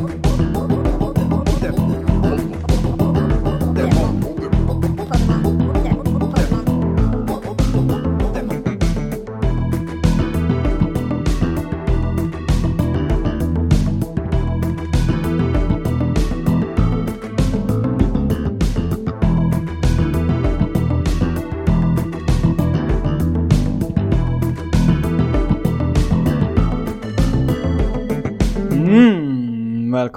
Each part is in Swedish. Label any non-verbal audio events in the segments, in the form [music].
Mm,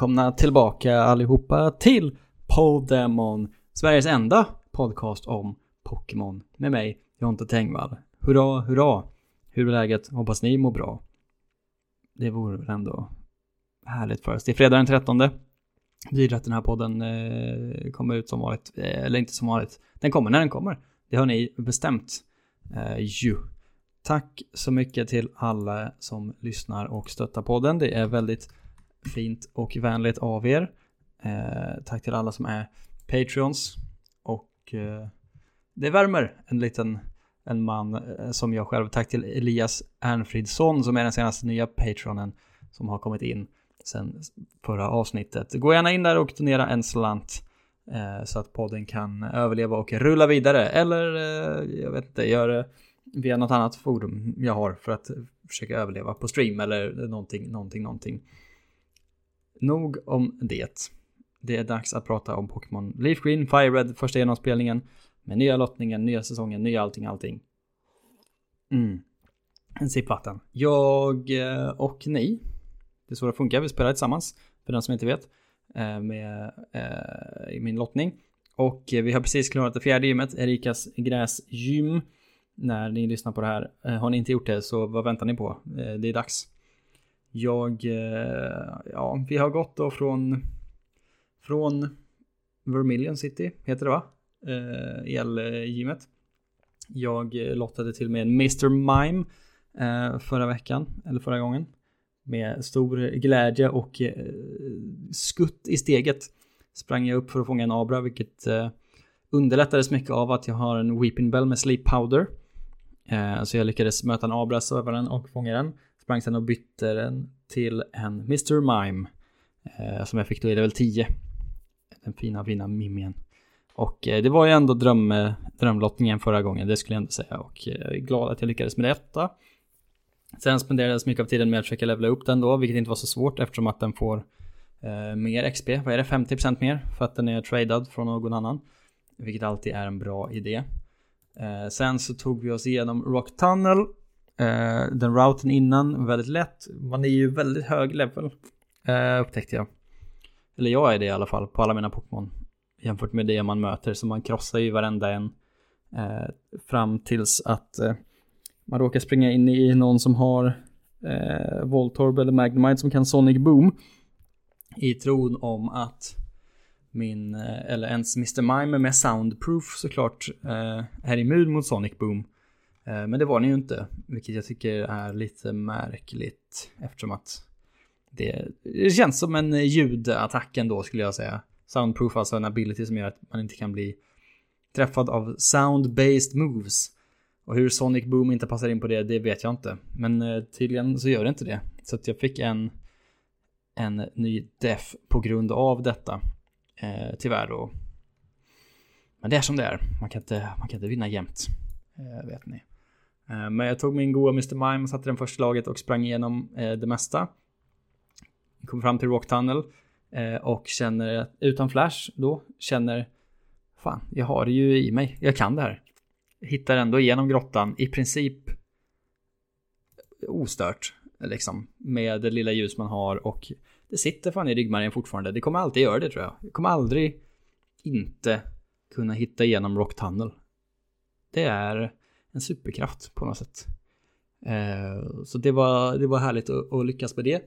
välkomna tillbaka allihopa till Podemon, Sveriges enda podcast om Pokémon med mig, Jonte Tengvall. Hurra, hurra! Hur är läget? Hoppas ni mår bra. Det vore väl ändå härligt för oss. Det är fredag den 13. Det betyder att den här podden eh, kommer ut som vanligt, eh, eller inte som vanligt. Den kommer när den kommer. Det har ni bestämt. Eh, ju. Tack så mycket till alla som lyssnar och stöttar podden. Det är väldigt fint och vänligt av er. Eh, tack till alla som är Patreons. Och eh, det värmer en liten en man eh, som jag själv. Tack till Elias Ernfridsson som är den senaste nya Patreonen som har kommit in sen förra avsnittet. Gå gärna in där och donera en slant eh, så att podden kan överleva och rulla vidare. Eller eh, jag vet inte, gör det via något annat forum jag har för att försöka överleva på stream eller någonting, någonting, någonting. Nog om det. Det är dags att prata om Pokémon Leaf Green, Fire Red, första genomspelningen med nya lottningen, nya säsongen, nya allting, allting. Mm. En sipp vatten. Jag eh, och ni, det är så det funkar, vi spelar tillsammans, för den som inte vet, eh, med eh, i min lottning. Och vi har precis klarat det fjärde gymmet, Erikas gräsgym. När ni lyssnar på det här, har ni inte gjort det så vad väntar ni på? Det är dags. Jag, eh, ja, vi har gått då från, från Vermilion City, heter det va? Eh, Elgymmet. Jag eh, lottade till med en Mr. Mime eh, förra veckan, eller förra gången. Med stor glädje och eh, skutt i steget sprang jag upp för att fånga en Abra, vilket eh, underlättades mycket av att jag har en Weeping Bell med Sleep Powder. Så jag lyckades möta en Abra, söva den och fånga den. Sprang sen och bytte den till en Mr. Mime. Eh, som jag fick då i level 10. Den fina, fina mimien. Och eh, det var ju ändå dröm, eh, drömlottningen förra gången, det skulle jag ändå säga. Och eh, jag är glad att jag lyckades med detta. Sen spenderades mycket av tiden med att försöka levla upp den då, vilket inte var så svårt eftersom att den får eh, mer XP. Vad är det? 50% mer? För att den är tradad från någon annan. Vilket alltid är en bra idé. Eh, sen så tog vi oss igenom Rock Tunnel Uh, den routen innan, väldigt lätt. Man är ju väldigt hög level. Uh, upptäckte jag. Eller jag är det i alla fall, på alla mina Pokémon. Jämfört med det man möter, så man krossar ju varenda en. Uh, fram tills att man råkar springa in i någon som har eh, Voltorb eller Magnemite som kan Sonic Boom. I tron om att min, eller ens Mr. Mime med Soundproof såklart, är immun mot Sonic Boom. Eh, men det var den ju inte, vilket jag tycker är lite märkligt eftersom att det, det känns som en ljudattack ändå skulle jag säga. Soundproof, alltså en ability som gör att man inte kan bli träffad av sound-based moves. Och hur Sonic Boom inte passar in på det, det vet jag inte. Men eh, tydligen så gör det inte det. Så att jag fick en, en ny def på grund av detta. Eh, tyvärr då. Men det är som det är. Man kan inte, man kan inte vinna jämt. Eh, vet ni. Eh, men jag tog min goa Mr. Mime, och satte den första laget och sprang igenom eh, det mesta. Kom fram till Rock Tunnel eh, och känner, utan flash då, känner Fan, jag har det ju i mig. Jag kan det här. Hittar ändå igenom grottan i princip ostört. Liksom. Med det lilla ljus man har och det sitter fan i ryggmärgen fortfarande. Det kommer alltid göra det tror jag. Jag kommer aldrig inte kunna hitta igenom Rock Tunnel. Det är en superkraft på något sätt. Eh, så det var, det var härligt att, att lyckas med det.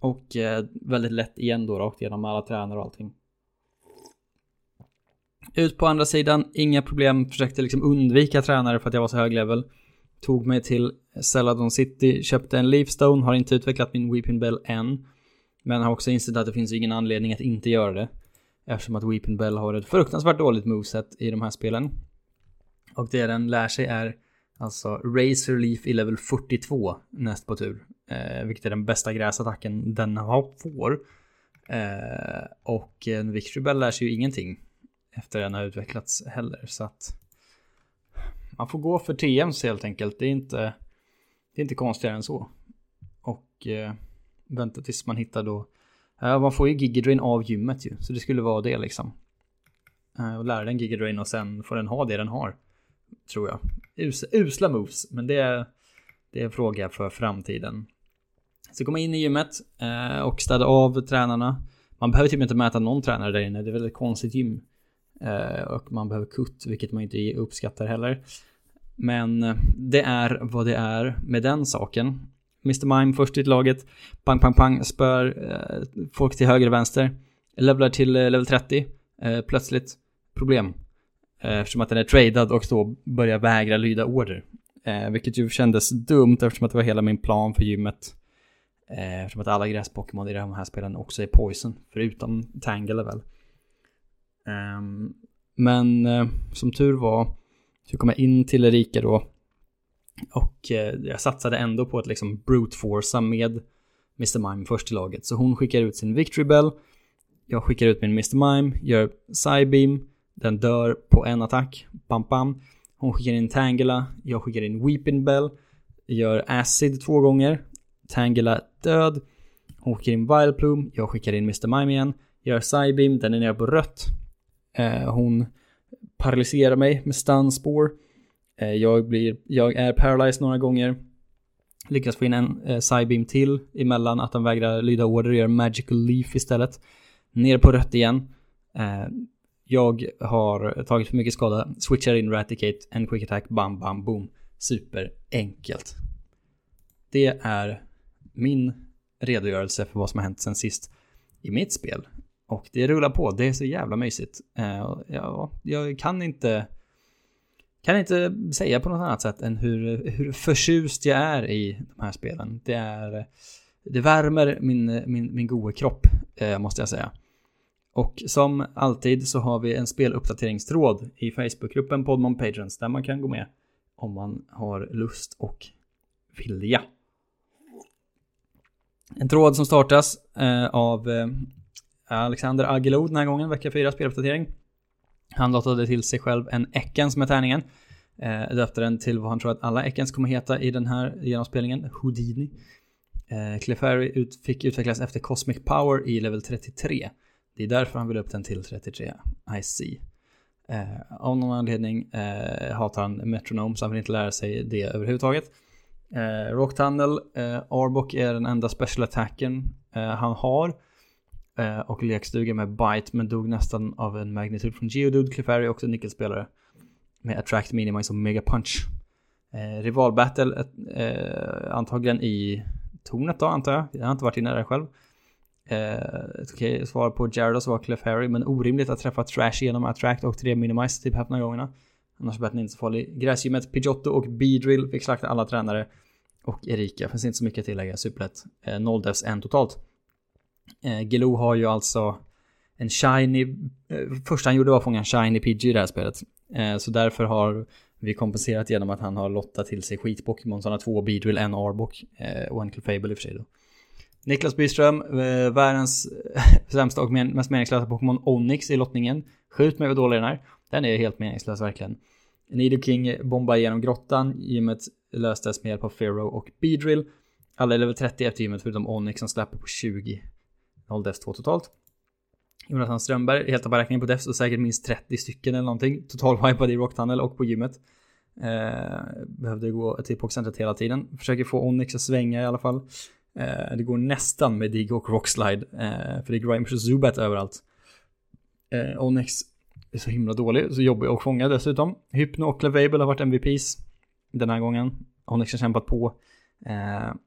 Och eh, väldigt lätt igen då rakt igenom alla tränare och allting. Ut på andra sidan, inga problem, försökte liksom undvika tränare för att jag var så hög level. Tog mig till Celadon City, köpte en Leafstone, har inte utvecklat min Weeping Bell än. Men har också insett att det finns ingen anledning att inte göra det. Eftersom att Weeping Bell har ett fruktansvärt dåligt moveset i de här spelen. Och det den lär sig är alltså Razor Leaf i level 42 näst på tur. Eh, vilket är den bästa gräsattacken den har, får. Eh, och en Victory Bell lär sig ju ingenting efter den har utvecklats heller. Så att man får gå för TMs helt enkelt. Det är inte, det är inte konstigare än så. Och eh, vänta tills man hittar då. Eh, man får ju Gigadrain av gymmet ju. Så det skulle vara det liksom. Eh, och lära den Gigadrain och sen får den ha det den har. Tror jag. Us, usla moves. Men det är, det är en fråga för framtiden. Så komma in i gymmet eh, och städa av tränarna. Man behöver typ inte mäta någon tränare där inne. Det är väldigt konstigt gym. Eh, och man behöver kutt, vilket man inte uppskattar heller. Men eh, det är vad det är med den saken. Mr. Mime först i laget. Pang, pang, pang. Spör eh, folk till höger och vänster. Levlar till eh, level 30. Eh, plötsligt problem. Eh, eftersom att den är tradad och då börjar vägra lyda order. Eh, vilket ju kändes dumt eftersom att det var hela min plan för gymmet. Eh, eftersom att alla gräs-Pokémon i de här spelen också är poison. Förutom Tangle väl. Um, men eh, som tur var så kom jag in till Erika då. Och eh, jag satsade ändå på att liksom brute forcea med Mr. Mime först i laget. Så hon skickar ut sin Victory Bell. Jag skickar ut min Mr. Mime, gör Psybeam. Den dör på en attack. Bam, bam. Hon skickar in Tangela. Jag skickar in Weeping Bell. Gör Acid två gånger. Tangela död. Hon skickar in Vileplume. Jag skickar in Mr. Mime igen. Gör Psybeam. Den är nere på rött. Eh, hon paralyserar mig med stunspår. Eh, jag, blir, jag är paralyzed några gånger. Lyckas få in en eh, Psybeam till emellan att han vägrar lyda order och gör Magical Leaf istället. Ner på rött igen. Eh, jag har tagit för mycket skada, switchar in Raticate, en quick attack, bam, bam, boom. Superenkelt. Det är min redogörelse för vad som har hänt sen sist i mitt spel. Och det rullar på, det är så jävla mysigt. Uh, ja, jag kan inte kan inte säga på något annat sätt än hur, hur förtjust jag är i de här spelen. Det är det värmer min, min, min goa kropp, eh, måste jag säga. Och som alltid så har vi en speluppdateringstråd i Facebookgruppen Podmon Patrons där man kan gå med om man har lust och vilja. En tråd som startas eh, av eh, Alexander Agilod den här gången, vecka 4 speluppdatering. Han lottade till sig själv en Eckens med tärningen. Eh, döpte den till vad han tror att alla Eckens kommer heta i den här genomspelningen, Houdini. Eh, Clefairy ut, fick utvecklas efter Cosmic Power i level 33. Det är därför han vill upp den till 33, I see. Eh, av någon anledning eh, hatar han Metronom så han vill inte lära sig det överhuvudtaget. Eh, Rock Tunnel, eh, Arbok är den enda special attacken eh, han har. Eh, och lekstuga med Bite men dog nästan av en magnitud från Geodude. Clefairy också nyckelspelare. Med Attract, Minimize och Mega Punch. Eh, rivalbattle eh, antagligen i tornet då antar jag. Jag har inte varit inne där själv. Eh, Okej, okay, svar på Gyarados var Harry, men orimligt att träffa Trash genom Attract och 3 Minimize typ hälften av gångerna. Annars blir den inte så farlig. Gräsgymmet, Pidgeotto och Beedrill fick slakta alla tränare. Och Erika, finns inte så mycket att tillägga, superlätt. Eh, noll devs en totalt. Eh, Gelo har ju alltså en shiny, eh, första han gjorde var att fånga en shiny Pidgey i det här spelet. Eh, så därför har vi kompenserat genom att han har lottat till sig skit-Pokémon. Så han har två Beedrill, en Arbok eh, och en Clefable i och för sig då. Niklas Byström, eh, världens [laughs] sämsta och men, mest meningslösa Pokémon Onyx i lottningen. Skjut mig vad dålig den är. Den är helt meningslös verkligen. Nido King bombar igenom grottan. Gymmet löstes med hjälp av Pharaoh och Beedrill. Alla är level 30 efter gymmet förutom Onyx som släpper på 20. 0 defs 2 totalt. Jonathan Strömberg, helt av beräkningen på defs och säkert minst 30 stycken eller någonting. Total wipad i Rocktunnel och på gymmet. Eh, behövde gå till Poxcentret hela tiden. Försöker få Onyx att svänga i alla fall. Eh, det går nästan med Dig och Rockslide. Eh, för det är Grimers och Zubat överallt. Eh, Onyx är så himla dålig, så jobbig att fånga dessutom. Hypno och Clavable har varit MVPs den här gången. Onyx har kämpat på.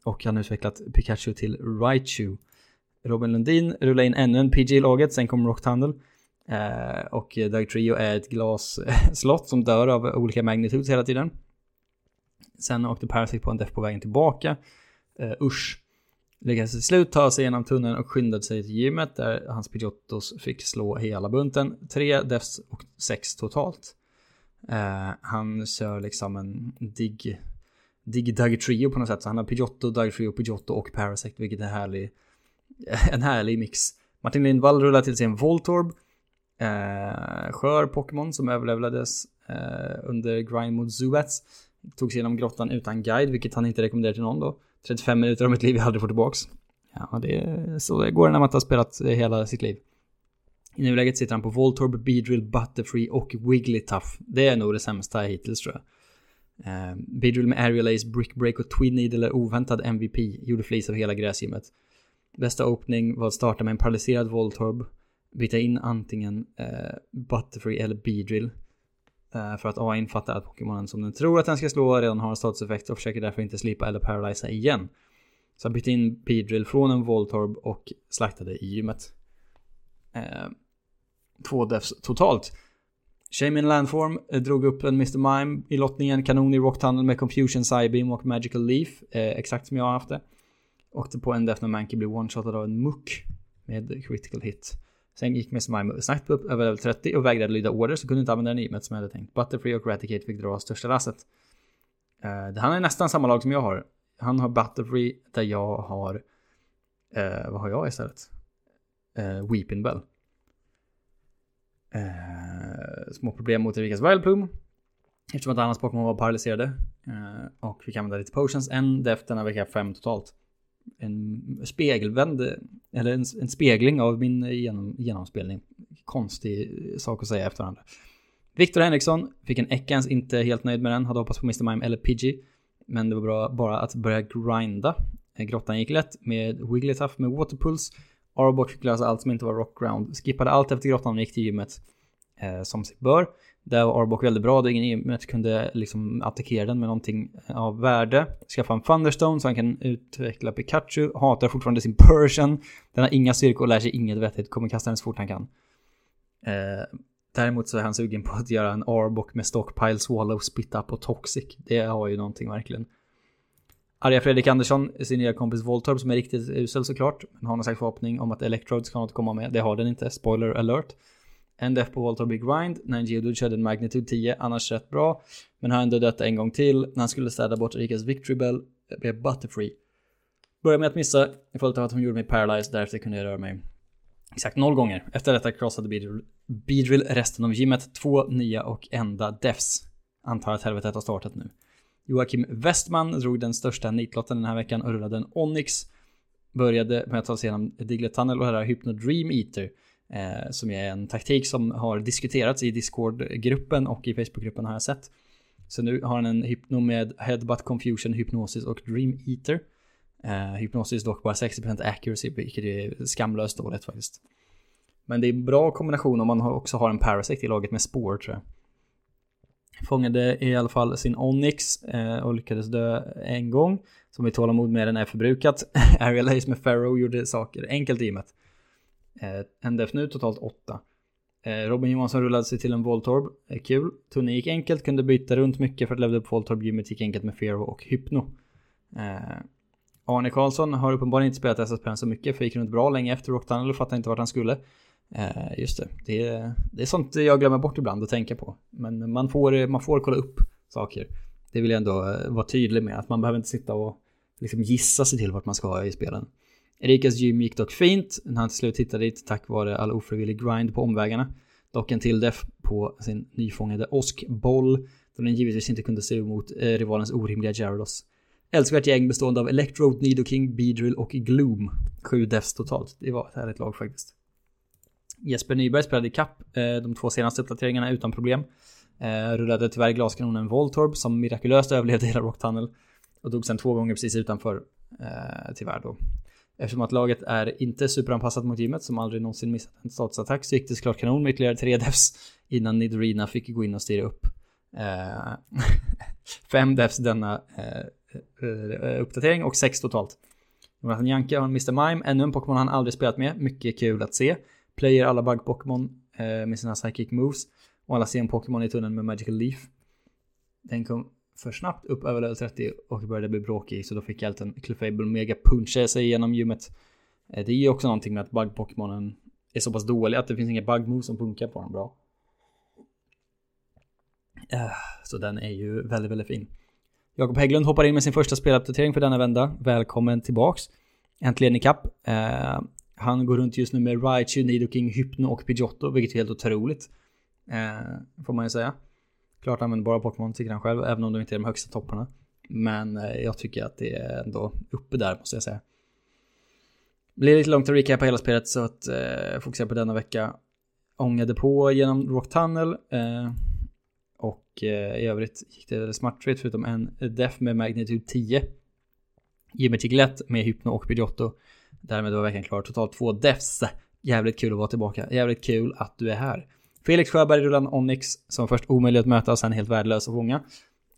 Och han har utvecklat Pikachu till Raichu. Robin Lundin rullar in ännu en PG i laget, sen kommer Rock Tunnel. Eh, och Doug Trio är ett glasslott [laughs] som dör av olika magnitudes hela tiden. Sen åkte Parasite på en def på vägen tillbaka. Eh, usch. Lyckades till slut ta sig genom tunneln och skyndade sig till gymmet där hans Pidgeottos fick slå hela bunten. Tre defs och sex totalt. Eh, han kör liksom en dig, dig Dug Trio på något sätt. Så han har Pidgeotto, Dug Trio, Pidgeotto och Parasect, vilket är härlig [laughs] en härlig mix. Martin Lindvall rullar till sig en Voltorb. Eh, skör Pokémon som överlevlades eh, under grind mot Zubats. Tog sig genom grottan utan guide, vilket han inte rekommenderar till någon då. 35 minuter av mitt liv jag aldrig får tillbaks. Ja, det är så det går när man inte har spelat eh, hela sitt liv. I nuläget sitter han på Voltorb, Beedrill, Butterfree och Wigglytuff. Det är nog det sämsta hittills tror jag. Eh, Beedrill med Aerial Ace, Brick Break och Twin Needle är oväntad MVP. Gjorde flis av hela gräsgymmet. Bästa opening var att starta med en paralyserad Voltorb. Byta in antingen eh, Butterfree eller Beedrill. Eh, för att A infattar att Pokémonen som den tror att den ska slå redan har en statuseffekt och försöker därför inte slipa eller paralysa igen. Så han bytte in Beedrill från en Voltorb och slaktade i gymmet. Eh, två deaths totalt. Shame in Landform eh, drog upp en Mr. Mime i lottningen, kanon i Rock Tunnel med Confusion, Psybeam och Magical Leaf. Eh, exakt som jag har haft det. Åkte på en Death när Mankey blev one-shotad av en muck med critical hit. Sen gick Mr. Mime snabbt upp över level 30 och vägrade lyda order så kunde inte använda den i som jag hade tänkt. Butterfree och Raticate fick dra största lasset. Uh, han är nästan samma lag som jag har. Han har Butterfree där jag har... Uh, vad har jag istället? Uh, Weeping Bell. Uh, små problem mot Erikas Wildplum. Eftersom att annars Pokémon var paralyserade. Och vi kan använda lite potions. En deft, denna vecka fem totalt. En spegelvänd, eller en, en spegling av min genom, genomspelning. Konstig sak att säga efterhand. Viktor Henriksson fick en Ekans, inte helt nöjd med den. Hade hoppats på Mr. Mime eller Pidgey. Men det var bra bara att börja grinda. Eh, grottan gick lätt med Wigglytuff med Waterpulse Arbok fick lösa allt som inte var rockground. Skippade allt efter grottan och gick till gymmet. Eh, som sig bör. Där var Arbok väldigt bra, då ingen i gymmet kunde liksom attackera den med någonting av värde. Skaffa en Thunderstone så han kan utveckla Pikachu. Hatar fortfarande sin Persian. Den har inga styrkor och lär sig inget vettigt. Kommer kasta den så fort han kan. Eh, däremot så är han sugen på att göra en Arbok med Stockpile, Swallow, Spit Up och Toxic. Det har ju någonting verkligen. Arga Fredrik Andersson, sin nya kompis Voltorb som är riktigt usel såklart. Men har någon slags förhoppning om att Electrode ska något komma med. Det har den inte, spoiler alert. En def på Walter big grind, när en Geodude körde en Magnitude 10, annars rätt bra. Men har ändå dött en gång till när han skulle städa bort Rikas Victory Bell eh, blev Butterfree. Började med att missa, i följd av att hon gjorde mig paralyzed, därefter kunde jag röra mig exakt noll gånger. Efter detta krossade Beedrill, Beedrill resten av gymmet, två nya och enda defs. Antar att helvetet har startat nu. Joakim Westman drog den största nitlotten den här veckan och rullade en Onyx. Började med att ta sig igenom Diglett Tunnel och här har Hypno Dream Eater. Eh, som är en taktik som har diskuterats i Discord-gruppen och i Facebook-gruppen har jag sett. Så nu har han en Hypno med Headbutt, Confusion, Hypnosis och Dream Eater. Eh, hypnosis dock bara 60% accuracy, vilket är skamlöst dåligt faktiskt. Men det är en bra kombination om man också har en Parasite i laget med spår tror jag. Fångade i alla fall sin Onyx eh, och lyckades dö en gång. Som i tålamod med den är förbrukat. [laughs] Ariel Hayes med Farrow gjorde saker enkelt i och med. att Eh, en def nu, totalt 8. Eh, Robin Johansson rullade sig till en Voltorb. Eh, kul. Tunneln gick enkelt, kunde byta runt mycket för att levla upp Voltorb. Gymmet gick enkelt med Fero och Hypno. Eh, Arne Karlsson har uppenbarligen inte spelat SSPN så mycket för gick runt bra länge efter Rock Tunnel och fattade inte vart han skulle. Eh, just det. det är, det är sånt jag glömmer bort ibland att tänka på. Men man får, man får kolla upp saker. Det vill jag ändå vara tydlig med. Att man behöver inte sitta och liksom gissa sig till vart man ska i spelen. Erikas gym gick dock fint när han till slut hittade dit tack vare all ofrivillig grind på omvägarna. Dock en till def på sin nyfångade Oskboll då den givetvis inte kunde se emot eh, rivalens orimliga Gyarados. Älskvärt gäng bestående av Electrode, Nidoking, Beedrill och Gloom. Sju defs totalt. Det var ett härligt lag faktiskt. Jesper Nyberg spelade i kapp eh, de två senaste uppdateringarna utan problem. Eh, rullade tyvärr glaskanonen Voltorb som mirakulöst överlevde hela Rock Tunnel. Och dog sen två gånger precis utanför. Tyvärr då. Eftersom att laget är inte superanpassat mot gymmet som aldrig någonsin missat en statsattack så gick det såklart kanon med ytterligare tre defs innan Nidorina fick gå in och styra upp. Eh, [laughs] fem defs denna eh, eh, uppdatering och sex totalt. Jonathan Janke har en Mr. Mime, ännu en Pokémon han aldrig spelat med. Mycket kul att se. Player alla bug-Pokémon eh, med sina psychic moves. Och alla ser en Pokémon i tunneln med Magical Leaf. Den kom för snabbt upp över level 30 och började bli bråkig så då fick jag en Clefable Mega puncha sig igenom gymmet. Eh, det är ju också någonting med att bug-Pokémonen är så pass dålig att det finns inga bug-moves som funkar på den bra. Eh, så den är ju väldigt, väldigt fin. Jakob Hägglund hoppar in med sin första speluppdatering för denna vända. Välkommen tillbaks. Äntligen ikapp. Eh, han går runt just nu med Raichu, Nidoking, Hypno och Pidgeotto, vilket är helt otroligt. Eh, får man ju säga. Klart använder bara Pokémon tycker han själv, även om de inte är de högsta topparna. Men eh, jag tycker att det är ändå uppe där måste jag säga. Blir lite långt att recapa hela spelet så att eh, fokusera på denna vecka. Ångade på genom Rock Tunnel. Eh, och eh, i övrigt gick det smärtfritt förutom en def med Magnitude 10. Jimmy Tiglet med Hypno och Pidgeotto. Därmed var veckan klar. Totalt två defs. Jävligt kul att vara tillbaka. Jävligt kul att du är här. Felix Sjöberg rullar en Onyx som först omöjlig att möta och sen helt värdelös att fånga.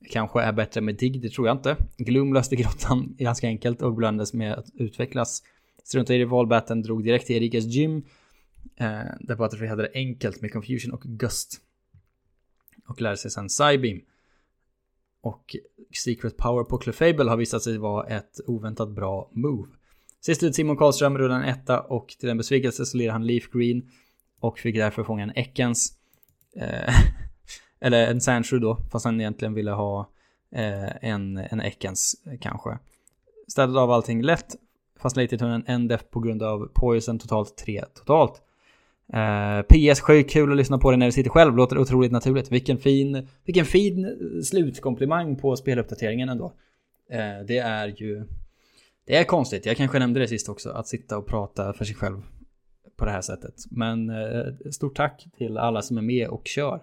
Kanske är bättre med DIGG, det tror jag inte. Glum löste grottan [laughs] ganska enkelt och blandades med att utvecklas. Struntade i rivalbatten, drog direkt till Erikas gym. Eh, där Butterfree hade det enkelt med Confusion och Gust. Och lärde sig sen Psybeam. Och Secret Power på Clefable har visat sig vara ett oväntat bra move. Sist ut Simon Karlström rullade en etta och till den besvikelse så lirar han Leaf Green. Och fick därför fånga en Eckens Eh, [laughs] eller en Sancho då, fast han egentligen ville ha eh, en, en Ekans eh, kanske. Städade av allting lätt, fast lite i tunneln en def på grund av poison, totalt tre totalt. Eh, uh, PS, sjukt kul att lyssna på det när du sitter själv, låter otroligt naturligt. Vilken fin, vilken fin slutkomplimang på speluppdateringen ändå. Uh, det är ju, det är konstigt, jag kanske nämnde det sist också, att sitta och prata för sig själv på det här sättet. Men eh, stort tack till alla som är med och kör.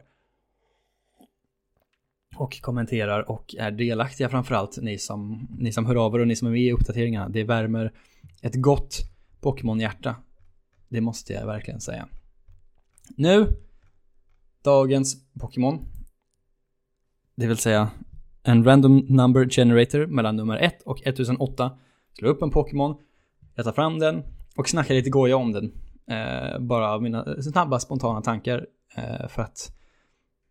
Och kommenterar och är delaktiga framförallt ni som, ni som hör av er och ni som är med i uppdateringarna. Det värmer ett gott Pokémon-hjärta. Det måste jag verkligen säga. Nu, dagens Pokémon. Det vill säga en random number generator mellan nummer 1 och 1008. slå upp en Pokémon, jag tar fram den och snackar lite goja om den. Eh, bara av mina snabba spontana tankar. Eh, för att,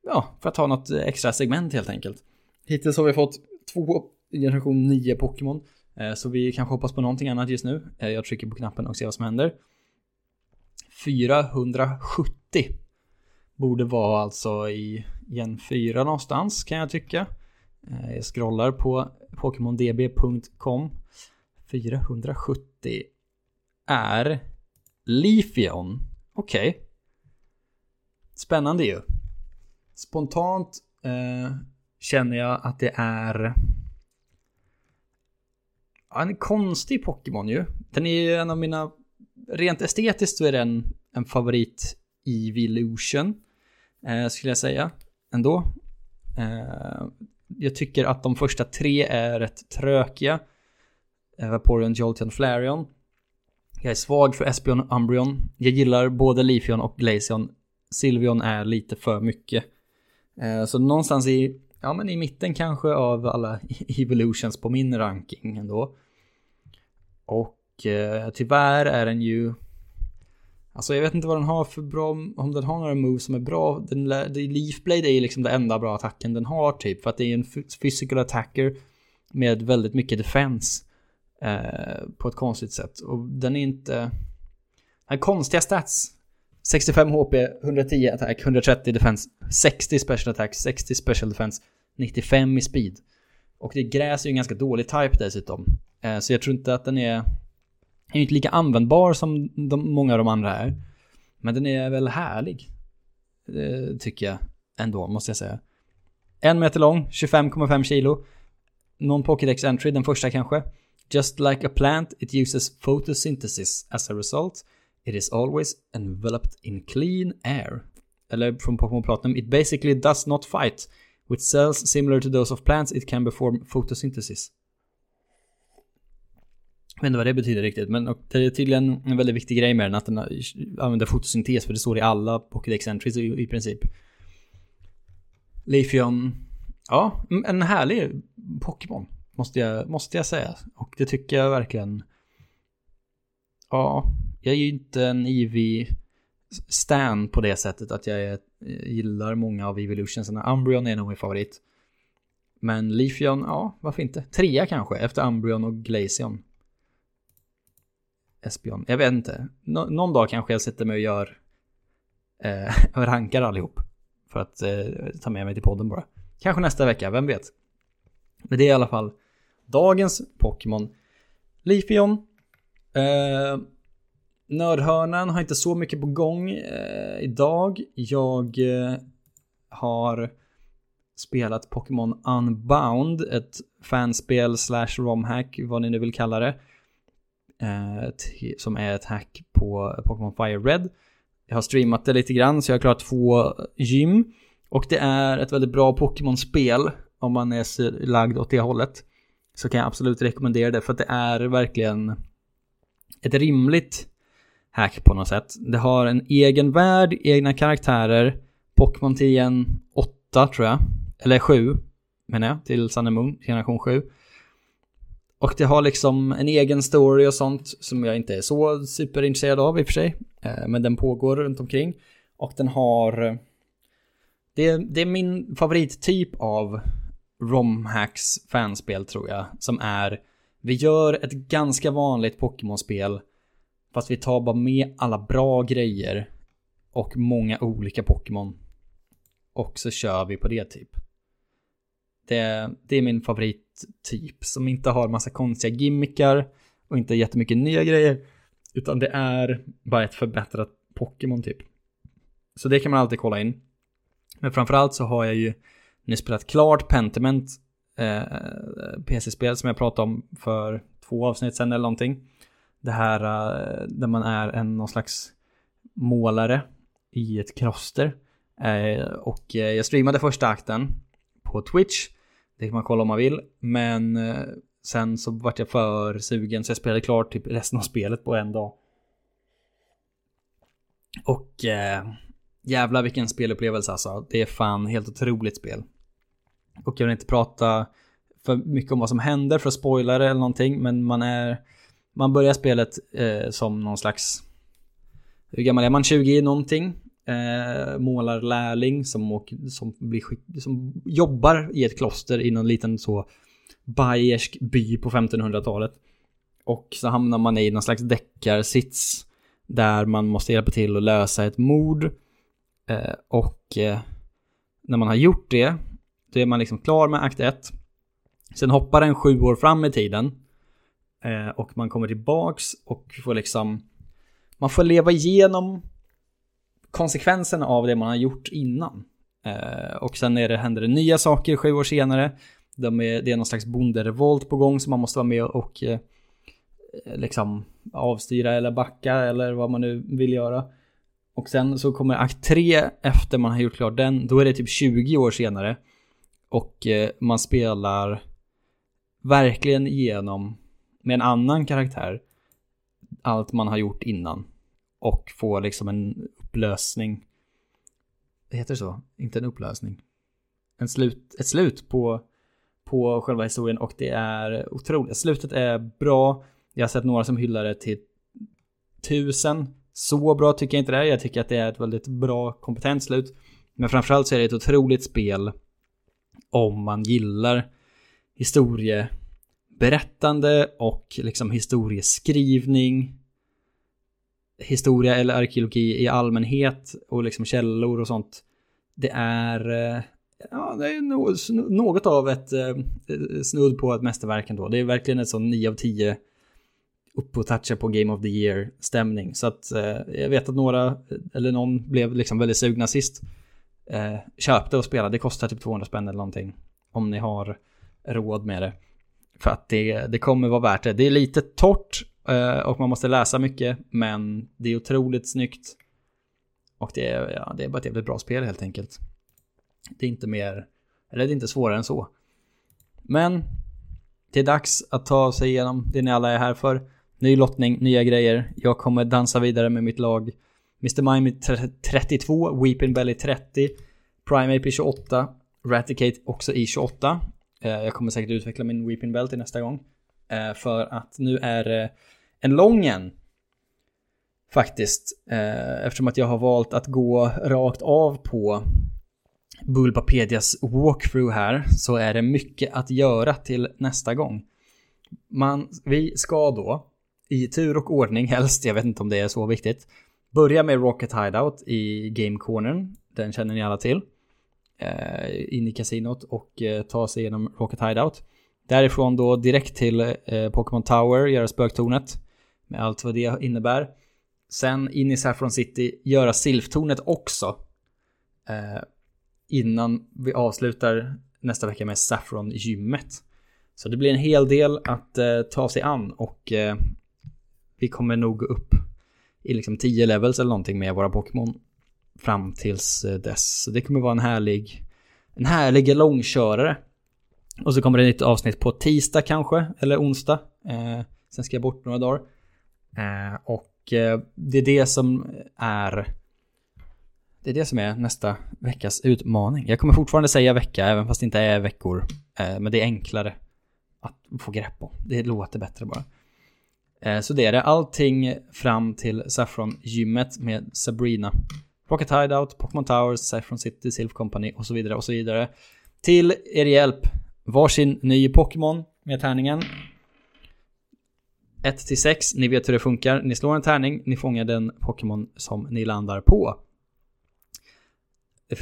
ja, för att ha något extra segment helt enkelt. Hittills har vi fått två generation 9 Pokémon. Eh, så vi kanske hoppas på någonting annat just nu. Eh, jag trycker på knappen och ser vad som händer. 470 borde vara alltså i gen 4 någonstans kan jag tycka. Eh, jag scrollar på pokemondb.com 470 är Lifion, Okej. Okay. Spännande ju. Spontant eh, känner jag att det är en konstig Pokémon ju. Den är ju en av mina rent estetiskt så är den en favorit i Evolution. Eh, skulle jag säga. Ändå. Eh, jag tycker att de första tre är rätt trökiga. Vaporeon, Jolteon, Flareon. Jag är svag för Espeon och Umbreon. Jag gillar både Leafeon och Glaceon. Silvion är lite för mycket. Eh, så någonstans i, ja men i mitten kanske av alla [laughs] Evolutions på min ranking ändå. Och eh, tyvärr är den ju... Alltså jag vet inte vad den har för bra, om den har några moves som är bra. Den, Leafblade är ju liksom den enda bra attacken den har typ. För att det är en physical attacker med väldigt mycket defense. Eh, på ett konstigt sätt. Och den är inte... Den har konstiga stats. 65 HP, 110 attack, 130 defense, 60 special attack, 60 special defense, 95 i speed. Och det gräs är ju en ganska dålig type dessutom. Eh, så jag tror inte att den är Den är inte lika användbar som de, många av de andra är. Men den är väl härlig. Det tycker jag ändå, måste jag säga. En meter lång, 25,5 kilo. Någon Pokédex entry, den första kanske. Just like a plant, it uses photosynthesis as a result. It is always enveloped in clean air. Eller från Pokémon Platinum, it basically does not fight. With cells similar to those of plants, it can perform photosynthesis. Jag vet inte vad det betyder riktigt, men det är tydligen en väldigt viktig grej med den att den använder fotosyntes, för det står i alla Pokédex entries i, i princip. Leafeon, ja, mm, en härlig Pokémon, måste jag, måste jag säga. Och det tycker jag verkligen. Ja, jag är ju inte en Eevee stan på det sättet att jag är, eh, gillar många av Evolutionsen. Alltså, Umbreon är nog min favorit. Men Leafeon, ja, varför inte? Trea kanske, efter Umbreon och Glaceon. Espion. Jag vet inte. Nå någon dag kanske jag sätter mig och gör eh, [laughs] rankar allihop. För att eh, ta med mig till podden bara. Kanske nästa vecka, vem vet. Men det är i alla fall dagens Pokémon. Leafeon. Eh, Nördhörnan har inte så mycket på gång eh, idag. Jag eh, har spelat Pokémon Unbound, ett fanspel slash romhack, vad ni nu vill kalla det. Eh, som är ett hack på Pokémon Fire Red. Jag har streamat det lite grann så jag har klarat två gym. Och det är ett väldigt bra Pokémon-spel om man är lagd åt det hållet. Så kan jag absolut rekommendera det för att det är verkligen ett rimligt hack på något sätt. Det har en egen värld, egna karaktärer. Pokémon till en 8 tror jag. Eller 7 menar jag, till Sun Moon, generation 7. Och det har liksom en egen story och sånt som jag inte är så superintresserad av i och för sig. Eh, men den pågår runt omkring. Och den har... Eh, det är, det är min favorittyp av romhacks fanspel tror jag. Som är... Vi gör ett ganska vanligt Pokémon-spel. Fast vi tar bara med alla bra grejer. Och många olika Pokémon. Och så kör vi på det typ. Det, det är min favorittyp som inte har massa konstiga gimmickar och inte jättemycket nya grejer. Utan det är bara ett förbättrat Pokémon typ. Så det kan man alltid kolla in. Men framförallt så har jag ju ni spelat klart Pentiment eh, PC-spel som jag pratade om för två avsnitt sedan eller någonting. Det här eh, där man är en någon slags målare i ett kloster. Eh, och eh, jag streamade första akten på Twitch. Det kan man kolla om man vill. Men eh, sen så vart jag för sugen så jag spelade klart typ resten av spelet på en dag. Och eh, jävla vilken spelupplevelse alltså. Det är fan helt otroligt spel. Och jag vill inte prata för mycket om vad som händer för att spoila det eller någonting. Men man är... Man börjar spelet eh, som någon slags... Hur gammal är man? 20 någonting? eh, målarlärling som, åker, som, blir, som jobbar i ett kloster i någon liten så bayersk by på 1500-talet. Och så hamnar man i någon slags deckarsits där man måste hjälpa till att lösa ett mord. Eh, och eh, när man har gjort det, då är man liksom klar med akt 1. Sen hoppar den sju år fram i tiden. Eh, och man kommer tillbaks och får liksom... Man får leva igenom konsekvenserna av det man har gjort innan. Eh, och sen är det, händer det nya saker sju år senare. De är, det är någon slags bonderevolt på gång som man måste vara med och eh, liksom avstyra eller backa eller vad man nu vill göra. Och sen så kommer akt 3 efter man har gjort klart den. Då är det typ 20 år senare. Och eh, man spelar verkligen igenom med en annan karaktär allt man har gjort innan. Och får liksom en upplösning. Det heter så? Inte en upplösning. En slut, ett slut på, på själva historien och det är otroligt. Slutet är bra. Jag har sett några som hyllar det till tusen. Så bra tycker jag inte det är. Jag tycker att det är ett väldigt bra kompetent slut. Men framförallt så är det ett otroligt spel om man gillar historieberättande och liksom historieskrivning historia eller arkeologi i allmänhet och liksom källor och sånt. Det är, eh, ja, det är något av ett eh, snudd på ett mästerverk ändå. Det är verkligen ett sånt 9 av 10 upp och toucha på Game of the Year stämning. Så att eh, jag vet att några, eller någon blev liksom väldigt sugna sist. Eh, köpte och spelade, det kostar typ 200 spänn eller någonting. Om ni har råd med det. För att det, det kommer vara värt det. Det är lite torrt Eh, och man måste läsa mycket, men det är otroligt snyggt. Och det är, ja, det är bara ett jävligt bra spel helt enkelt. Det är inte mer, eller det är inte svårare än så. Men det är dags att ta sig igenom det ni alla är här för. Ny lottning, nya grejer. Jag kommer dansa vidare med mitt lag. Mr. Mime 32, Weeping Belly 30, Primeape i 28, Raticate också i 28. Eh, jag kommer säkert utveckla min Weeping Bell till nästa gång. Eh, för att nu är det en lång en. Faktiskt. Eh, eftersom att jag har valt att gå rakt av på Bulbapedias walkthrough här så är det mycket att göra till nästa gång. Man, vi ska då i tur och ordning helst, jag vet inte om det är så viktigt, börja med Rocket Hideout i Game Cornern. Den känner ni alla till. Eh, in i kasinot och eh, ta sig igenom Rocket Hideout. Därifrån då direkt till eh, Pokémon Tower, göra spöktornet. Med allt vad det innebär. sen in i Saffron City, göra Silftornet också. Eh, innan vi avslutar nästa vecka med Saffron-gymmet. Så det blir en hel del att eh, ta sig an och eh, vi kommer nog gå upp i liksom 10 levels eller någonting med våra Pokémon fram tills eh, dess. Så det kommer vara en härlig, en härlig långkörare. Och så kommer det ett nytt avsnitt på tisdag kanske, eller onsdag. Eh, sen ska jag bort några dagar. Eh, och eh, det är det som är det är det som är nästa veckas utmaning. Jag kommer fortfarande säga vecka, även fast det inte är veckor. Eh, men det är enklare att få grepp om. Det låter bättre bara. Eh, så det är det. Allting fram till Saffron-gymmet med Sabrina. Rocket Hideout, Pokémon Towers, Saffron City, Silf Company och så vidare och så vidare. Till er hjälp, varsin ny Pokémon med tärningen. 1 till 6, ni vet hur det funkar. Ni slår en tärning, ni fångar den Pokémon som ni landar på. [laughs]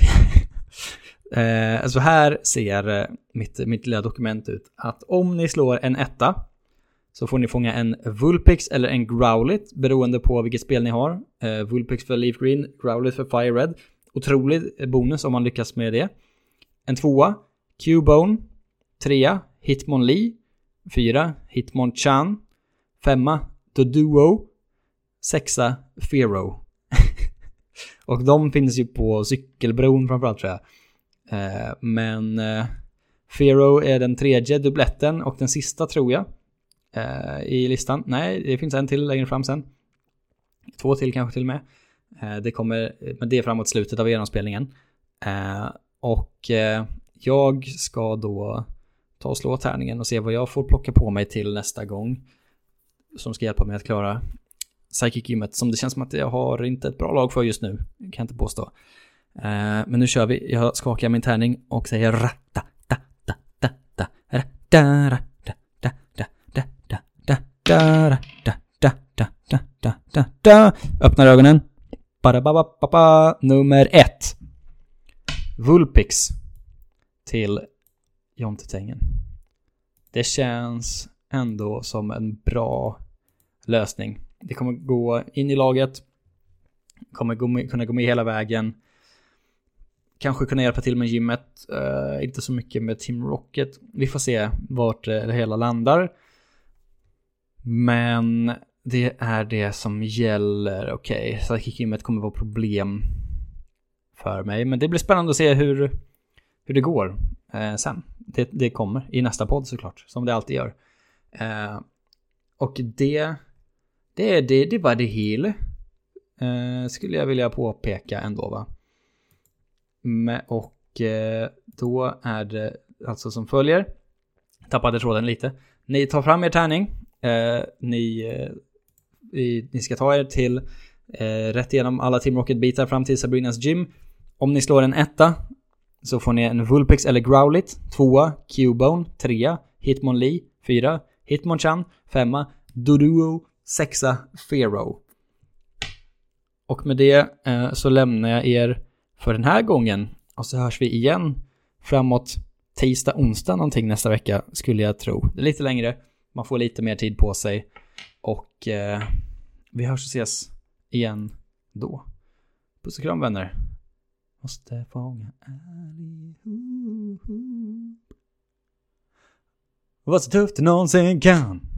Eh, så här ser eh, mitt, mitt lilla dokument ut. Att om ni slår en etta så får ni fånga en Vulpix eller en Growlit beroende på vilket spel ni har. Eh, Vulpix för Leaf Green, Growlit för Fire Red. Otrolig bonus om man lyckas med det. En tvåa, Cubone. Trea, Hitmonlee. Fyra, Hitmonchan. Femma, Doduo. Sexa, Fero. [laughs] Och de finns ju på cykelbron framförallt tror jag. Eh, men eh, Fero är den tredje dubbletten och den sista tror jag eh, i listan. Nej, det finns en till längre fram sen. Två till kanske till och med. Eh, det kommer, men det är framåt slutet av genomspelningen. Eh, och eh, jag ska då ta och slå tärningen och se vad jag får plocka på mig till nästa gång. Som ska hjälpa mig att klara Psychic som det känns som att jag har inte ett bra lag för just nu. Kan jag inte påstå. Eh, men nu kör vi. Jag skakar min tärning och säger ratta, ta, ta, ta, ta, ratta, ratta. Da, da, da, da, da, da, da, da. Öppnar ögonen. Badabababa. Nummer ett. Vulpix till Jonte Tengen. Det känns ändå som en bra lösning. Det kommer gå in i laget, kommer gå med, kunna gå med hela vägen. Kanske kunna hjälpa till med gymmet, uh, inte så mycket med Team Rocket. Vi får se vart eh, det hela landar. Men det är det som gäller. Okej, okay. gymmet kommer vara problem för mig. Men det blir spännande att se hur, hur det går eh, sen. Det, det kommer i nästa podd såklart, som det alltid gör. Eh, och det det, det, det var det hela. Eh, skulle jag vilja påpeka ändå va. Men, och eh, då är det alltså som följer. Tappade tråden lite. Ni tar fram er tärning. Eh, ni, eh, ni ska ta er till eh, rätt igenom alla Team Rocket-bitar fram till Sabrinas gym. Om ni slår en etta så får ni en Vulpix eller Growlit. Tvåa, Cubone. Trea, Hitmonlee. Fyra, Hitmonchan. Femma, Doduo sexa Fero. Och med det eh, så lämnar jag er för den här gången. Och så hörs vi igen framåt tisdag, onsdag någonting nästa vecka skulle jag tro. Det är lite längre, man får lite mer tid på sig. Och eh, vi hörs och ses igen då. Puss och kram vänner. Måste fånga allihop. Vad så tufft det någonsin kan.